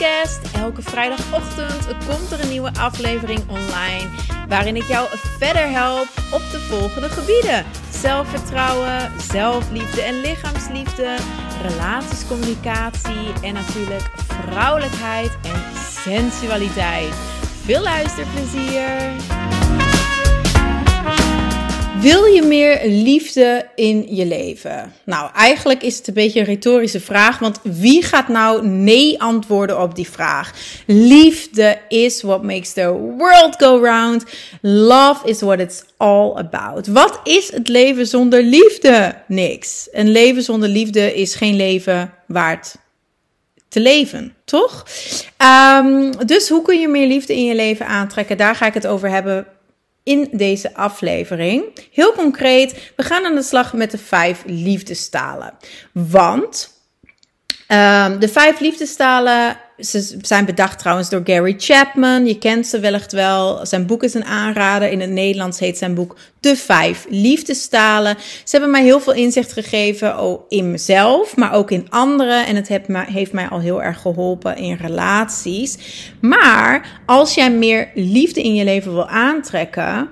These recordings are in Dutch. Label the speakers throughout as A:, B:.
A: Elke vrijdagochtend komt er een nieuwe aflevering online. Waarin ik jou verder help op de volgende gebieden: zelfvertrouwen, zelfliefde en lichaamsliefde, relatiescommunicatie en natuurlijk vrouwelijkheid en sensualiteit. Veel luisterplezier! Wil je meer liefde in je leven? Nou, eigenlijk is het een beetje een retorische vraag, want wie gaat nou nee antwoorden op die vraag? Liefde is what makes the world go round. Love is what it's all about. Wat is het leven zonder liefde? Niks. Een leven zonder liefde is geen leven waard te leven, toch? Um, dus hoe kun je meer liefde in je leven aantrekken? Daar ga ik het over hebben in deze aflevering. Heel concreet, we gaan aan de slag met de vijf liefdestalen. Want um, de vijf liefdestalen ze zijn bedacht trouwens door Gary Chapman. Je kent ze wellicht wel. Zijn boek is een aanrader. In het Nederlands heet zijn boek De Vijf Liefdestalen. Ze hebben mij heel veel inzicht gegeven oh, in mezelf, maar ook in anderen. En het heeft mij al heel erg geholpen in relaties. Maar als jij meer liefde in je leven wil aantrekken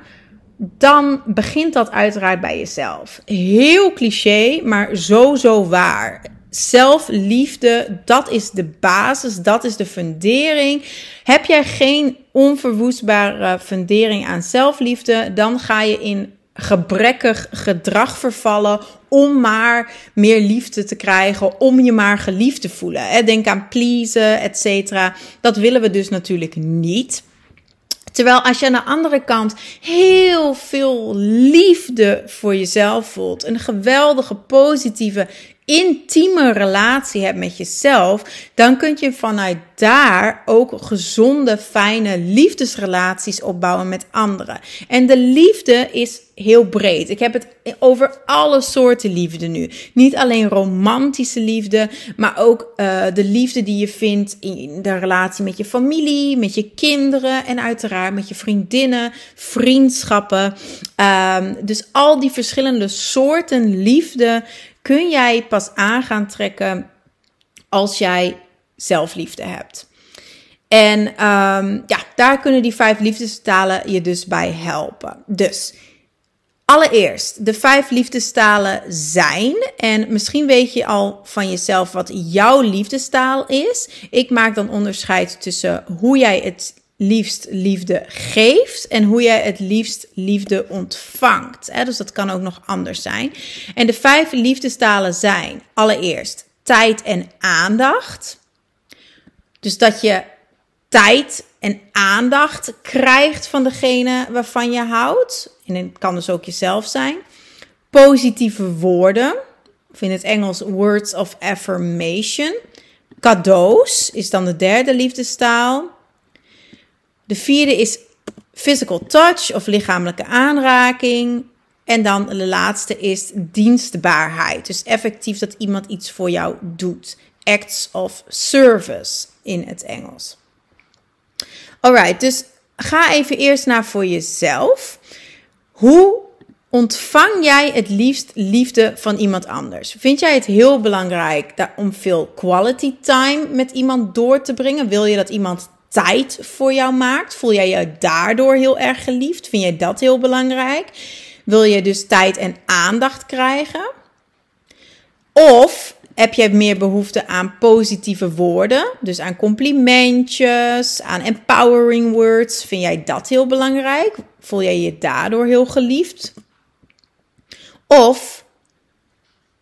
A: dan begint dat uiteraard bij jezelf. Heel cliché, maar zo, zo waar. Zelfliefde, dat is de basis, dat is de fundering. Heb jij geen onverwoestbare fundering aan zelfliefde, dan ga je in gebrekkig gedrag vervallen om maar meer liefde te krijgen, om je maar geliefd te voelen. Denk aan pleasen, et cetera. Dat willen we dus natuurlijk niet. Terwijl als je aan de andere kant heel veel liefde voor jezelf voelt, een geweldige positieve intieme relatie hebt met jezelf, dan kun je vanuit daar ook gezonde, fijne liefdesrelaties opbouwen met anderen. En de liefde is heel breed. Ik heb het over alle soorten liefde nu. Niet alleen romantische liefde, maar ook uh, de liefde die je vindt in de relatie met je familie, met je kinderen en uiteraard met je vriendinnen, vriendschappen. Um, dus al die verschillende soorten liefde kun jij pas aan gaan trekken als jij zelfliefde hebt. En um, ja, daar kunnen die vijf liefdestalen je dus bij helpen. Dus allereerst, de vijf liefdestalen zijn. En misschien weet je al van jezelf wat jouw liefdestaal is. Ik maak dan onderscheid tussen hoe jij het liefst liefde geeft en hoe jij het liefst liefde ontvangt. Dus dat kan ook nog anders zijn. En de vijf liefdestalen zijn allereerst tijd en aandacht. Dus dat je tijd en aandacht krijgt van degene waarvan je houdt. En het kan dus ook jezelf zijn. Positieve woorden, of in het Engels words of affirmation. Cadeaus is dan de derde liefdestaal. De vierde is physical touch of lichamelijke aanraking. En dan de laatste is dienstbaarheid. Dus effectief dat iemand iets voor jou doet. Acts of service in het Engels. Alright, dus ga even eerst naar voor jezelf. Hoe ontvang jij het liefst liefde van iemand anders? Vind jij het heel belangrijk om veel quality time met iemand door te brengen? Wil je dat iemand tijd voor jou maakt? Voel jij je daardoor heel erg geliefd? Vind jij dat heel belangrijk? Wil je dus tijd en aandacht krijgen? Of heb je meer behoefte aan positieve woorden? Dus aan complimentjes, aan empowering words. Vind jij dat heel belangrijk? Voel jij je daardoor heel geliefd? Of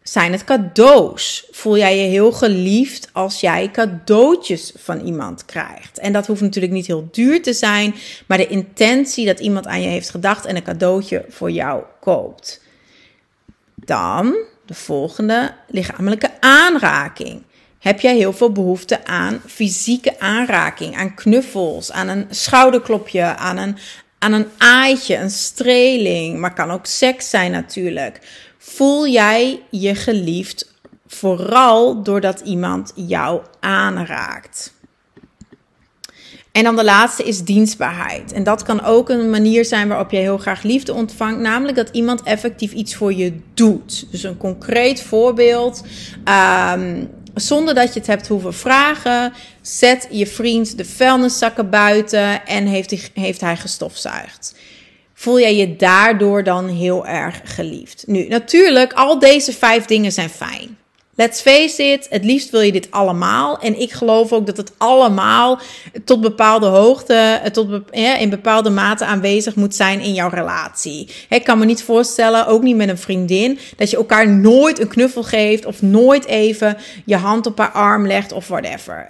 A: zijn het cadeaus? Voel jij je heel geliefd als jij cadeautjes van iemand krijgt? En dat hoeft natuurlijk niet heel duur te zijn, maar de intentie dat iemand aan je heeft gedacht en een cadeautje voor jou koopt. Dan de volgende lichamelijke aanraking. Heb jij heel veel behoefte aan fysieke aanraking, aan knuffels, aan een schouderklopje, aan een, aan een aaitje, een streling, maar kan ook seks zijn natuurlijk voel jij je geliefd vooral doordat iemand jou aanraakt. En dan de laatste is dienstbaarheid. En dat kan ook een manier zijn waarop je heel graag liefde ontvangt. Namelijk dat iemand effectief iets voor je doet. Dus een concreet voorbeeld. Um, zonder dat je het hebt hoeven vragen, zet je vriend de vuilniszakken buiten en heeft hij, heeft hij gestofzuigd. Voel jij je daardoor dan heel erg geliefd? Nu, natuurlijk, al deze vijf dingen zijn fijn. Let's face it, het liefst wil je dit allemaal. En ik geloof ook dat het allemaal tot bepaalde hoogte, eh, tot in bepaalde mate aanwezig moet zijn in jouw relatie. Ik kan me niet voorstellen, ook niet met een vriendin, dat je elkaar nooit een knuffel geeft of nooit even je hand op haar arm legt of whatever.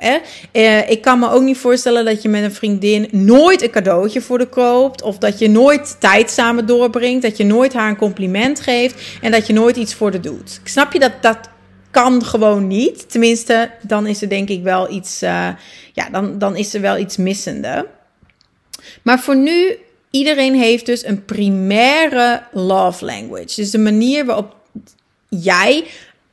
A: Eh, ik kan me ook niet voorstellen dat je met een vriendin nooit een cadeautje voor de koopt of dat je nooit tijd samen doorbrengt, dat je nooit haar een compliment geeft en dat je nooit iets voor de doet. Snap je dat dat kan gewoon niet. Tenminste, dan is er denk ik wel iets, uh, ja, dan, dan is er wel iets missende. Maar voor nu, iedereen heeft dus een primaire love language. Dus de manier waarop jij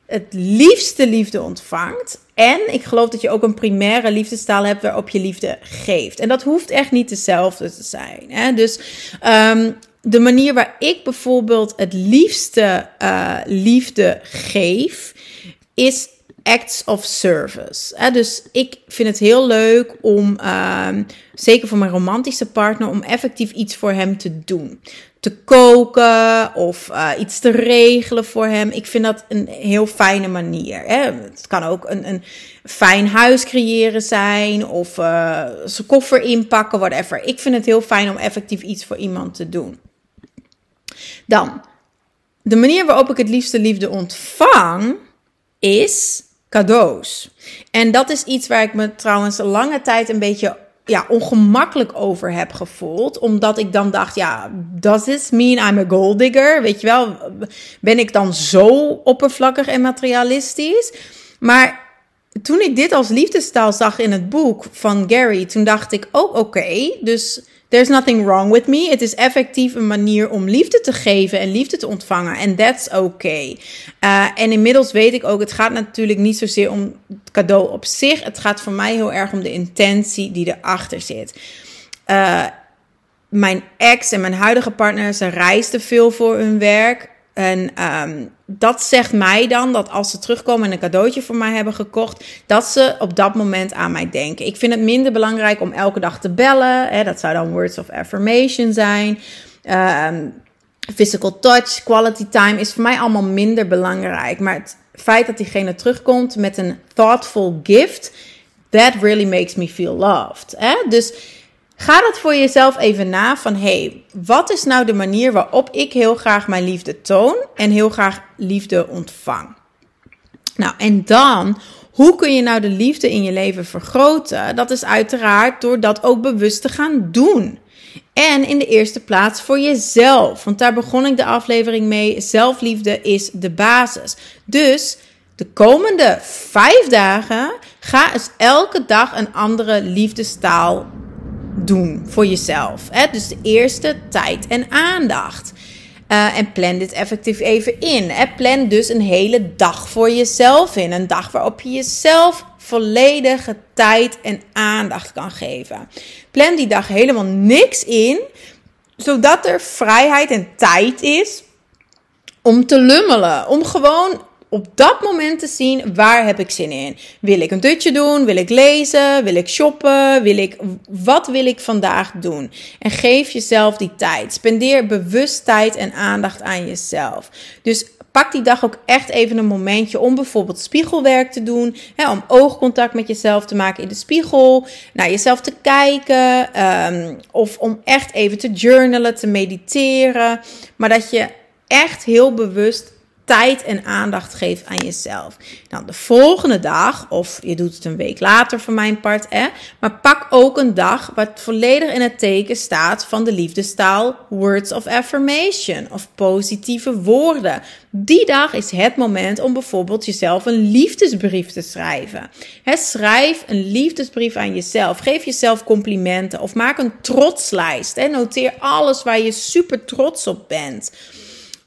A: het liefste liefde ontvangt. En ik geloof dat je ook een primaire liefdestaal hebt waarop je liefde geeft. En dat hoeft echt niet dezelfde te zijn. Hè? Dus um, de manier waar ik bijvoorbeeld het liefste uh, liefde geef, is acts of service. Dus ik vind het heel leuk om, uh, zeker voor mijn romantische partner, om effectief iets voor hem te doen. Te koken of uh, iets te regelen voor hem. Ik vind dat een heel fijne manier. Hè? Het kan ook een, een fijn huis creëren zijn of uh, zijn koffer inpakken, whatever. Ik vind het heel fijn om effectief iets voor iemand te doen. Dan, de manier waarop ik het liefste liefde ontvang is cadeaus. En dat is iets waar ik me trouwens lange tijd een beetje ja, ongemakkelijk over heb gevoeld. Omdat ik dan dacht, ja, does this mean I'm a gold digger? Weet je wel, ben ik dan zo oppervlakkig en materialistisch? Maar toen ik dit als liefdestaal zag in het boek van Gary, toen dacht ik ook, oh, oké, dus There's nothing wrong with me. Het is effectief een manier om liefde te geven en liefde te ontvangen. En that's okay. Uh, en inmiddels weet ik ook, het gaat natuurlijk niet zozeer om het cadeau op zich. Het gaat voor mij heel erg om de intentie die erachter zit. Uh, mijn ex en mijn huidige partner, ze reisden veel voor hun werk. En um, dat zegt mij dan dat als ze terugkomen en een cadeautje voor mij hebben gekocht, dat ze op dat moment aan mij denken. Ik vind het minder belangrijk om elke dag te bellen. Hè, dat zou dan words of affirmation zijn. Um, physical touch, quality time is voor mij allemaal minder belangrijk. Maar het feit dat diegene terugkomt met een thoughtful gift, that really makes me feel loved. Dus Ga dat voor jezelf even na van hey, wat is nou de manier waarop ik heel graag mijn liefde toon en heel graag liefde ontvang? Nou, en dan, hoe kun je nou de liefde in je leven vergroten? Dat is uiteraard door dat ook bewust te gaan doen. En in de eerste plaats voor jezelf. Want daar begon ik de aflevering mee. Zelfliefde is de basis. Dus de komende vijf dagen ga eens elke dag een andere liefdestaal doen voor jezelf. Hè? Dus de eerste tijd en aandacht. Uh, en plan dit effectief even in. Hè? Plan dus een hele dag voor jezelf in. Een dag waarop je jezelf volledige tijd en aandacht kan geven. Plan die dag helemaal niks in, zodat er vrijheid en tijd is om te lummelen. Om gewoon op dat moment te zien waar heb ik zin in. Wil ik een dutje doen? Wil ik lezen? Wil ik shoppen? Wil ik, wat wil ik vandaag doen? En geef jezelf die tijd. Spendeer bewust tijd en aandacht aan jezelf. Dus pak die dag ook echt even een momentje om bijvoorbeeld spiegelwerk te doen. Hè, om oogcontact met jezelf te maken in de spiegel. Naar jezelf te kijken. Um, of om echt even te journalen, te mediteren. Maar dat je echt heel bewust tijd en aandacht geeft aan jezelf. Nou, de volgende dag, of je doet het een week later voor mijn part, hè, maar pak ook een dag wat volledig in het teken staat van de liefdestaal words of affirmation of positieve woorden. Die dag is het moment om bijvoorbeeld jezelf een liefdesbrief te schrijven. He, schrijf een liefdesbrief aan jezelf. Geef jezelf complimenten of maak een trotslijst. He, noteer alles waar je super trots op bent.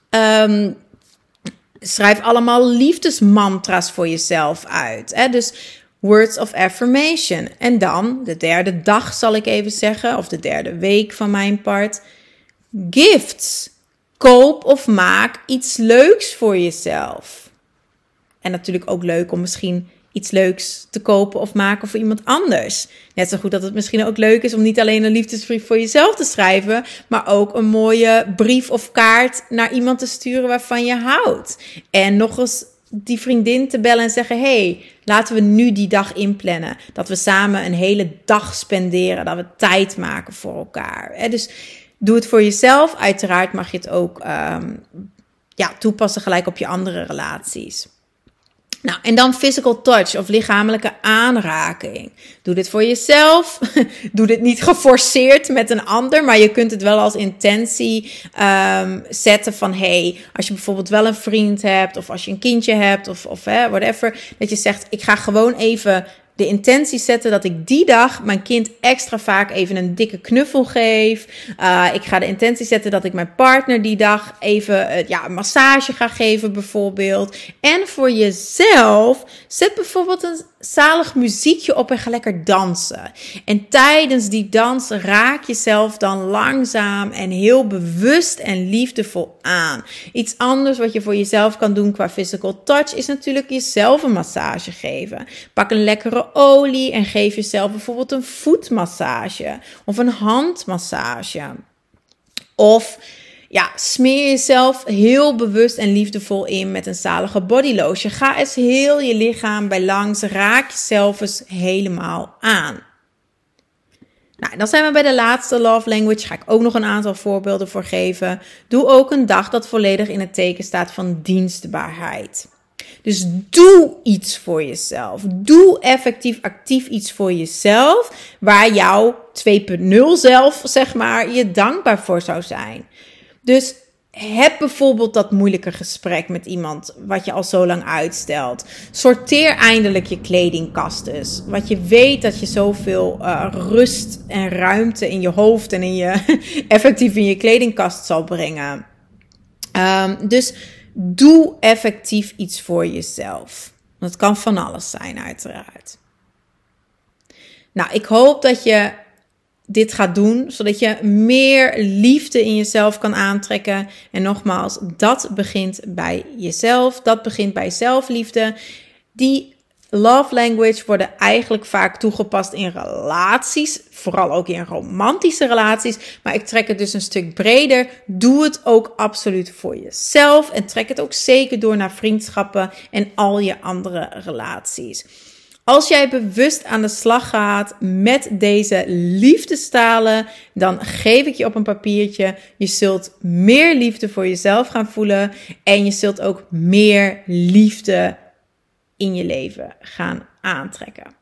A: Um, schrijf allemaal liefdesmantra's voor jezelf uit. Hè? Dus words of affirmation. En dan, de derde dag zal ik even zeggen, of de derde week van mijn part, gifts. Koop of maak iets leuks voor jezelf. En natuurlijk ook leuk om misschien iets leuks te kopen of maken voor iemand anders. Net zo goed dat het misschien ook leuk is om niet alleen een liefdesbrief voor jezelf te schrijven, maar ook een mooie brief of kaart naar iemand te sturen waarvan je houdt. En nog eens die vriendin te bellen en zeggen: hey, laten we nu die dag inplannen. Dat we samen een hele dag spenderen. Dat we tijd maken voor elkaar. Dus doe het voor jezelf. Uiteraard mag je het ook um, ja, toepassen gelijk op je andere relaties. Nou, en dan physical touch of lichamelijke aanraking. Doe dit voor jezelf. Doe dit niet geforceerd met een ander, maar je kunt het wel als intentie um, zetten van hey, als je bijvoorbeeld wel een vriend hebt of als je een kindje hebt of, of hè, whatever, dat je zegt ik ga gewoon even de intentie zetten dat ik die dag mijn kind extra vaak even een dikke knuffel geef. Uh, ik ga de intentie zetten dat ik mijn partner die dag even uh, ja, een massage ga geven, bijvoorbeeld. En voor jezelf, zet bijvoorbeeld een zalig muziekje op en ga lekker dansen. En tijdens die dans raak jezelf dan langzaam en heel bewust en liefdevol aan. Iets anders wat je voor jezelf kan doen qua physical touch is natuurlijk jezelf een massage geven. Pak een lekkere olie en geef jezelf bijvoorbeeld een voetmassage of een handmassage. Of ja, smeer jezelf heel bewust en liefdevol in met een zalige bodylotion. Ga eens heel je lichaam bij langs. Raak jezelf eens helemaal aan. Nou, dan zijn we bij de laatste love language. Ga ik ook nog een aantal voorbeelden voor geven. Doe ook een dag dat volledig in het teken staat van dienstbaarheid. Dus doe iets voor jezelf. Doe effectief actief iets voor jezelf. Waar jouw 2.0 zelf, zeg maar, je dankbaar voor zou zijn. Dus heb bijvoorbeeld dat moeilijke gesprek met iemand wat je al zo lang uitstelt. Sorteer eindelijk je kledingkast eens. Wat je weet dat je zoveel uh, rust en ruimte in je hoofd en in je effectief in je kledingkast zal brengen. Um, dus doe effectief iets voor jezelf. Dat kan van alles zijn, uiteraard. Nou, ik hoop dat je dit gaat doen, zodat je meer liefde in jezelf kan aantrekken. En nogmaals, dat begint bij jezelf. Dat begint bij zelfliefde. Die love language worden eigenlijk vaak toegepast in relaties, vooral ook in romantische relaties. Maar ik trek het dus een stuk breder. Doe het ook absoluut voor jezelf en trek het ook zeker door naar vriendschappen en al je andere relaties. Als jij bewust aan de slag gaat met deze liefdestalen, dan geef ik je op een papiertje. Je zult meer liefde voor jezelf gaan voelen en je zult ook meer liefde in je leven gaan aantrekken.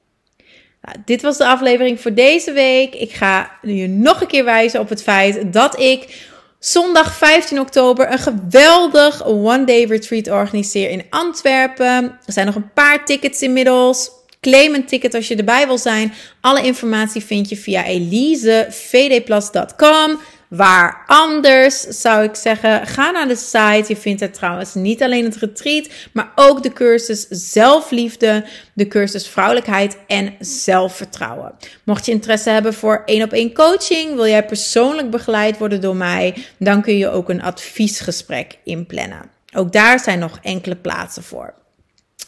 A: Nou, dit was de aflevering voor deze week. Ik ga je nog een keer wijzen op het feit dat ik zondag 15 oktober een geweldig one-day retreat organiseer in Antwerpen. Er zijn nog een paar tickets inmiddels. Claim een ticket als je erbij wil zijn. Alle informatie vind je via elisevdplus.com. Waar anders zou ik zeggen, ga naar de site. Je vindt er trouwens niet alleen het retreat, maar ook de cursus zelfliefde, de cursus vrouwelijkheid en zelfvertrouwen. Mocht je interesse hebben voor één op één coaching, wil jij persoonlijk begeleid worden door mij, dan kun je ook een adviesgesprek inplannen. Ook daar zijn nog enkele plaatsen voor.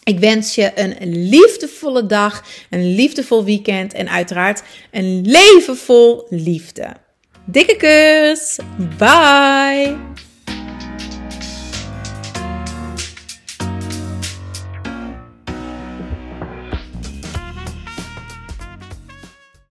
A: Ik wens je een liefdevolle dag, een liefdevol weekend en uiteraard een leven vol liefde. Dikke kus. Bye.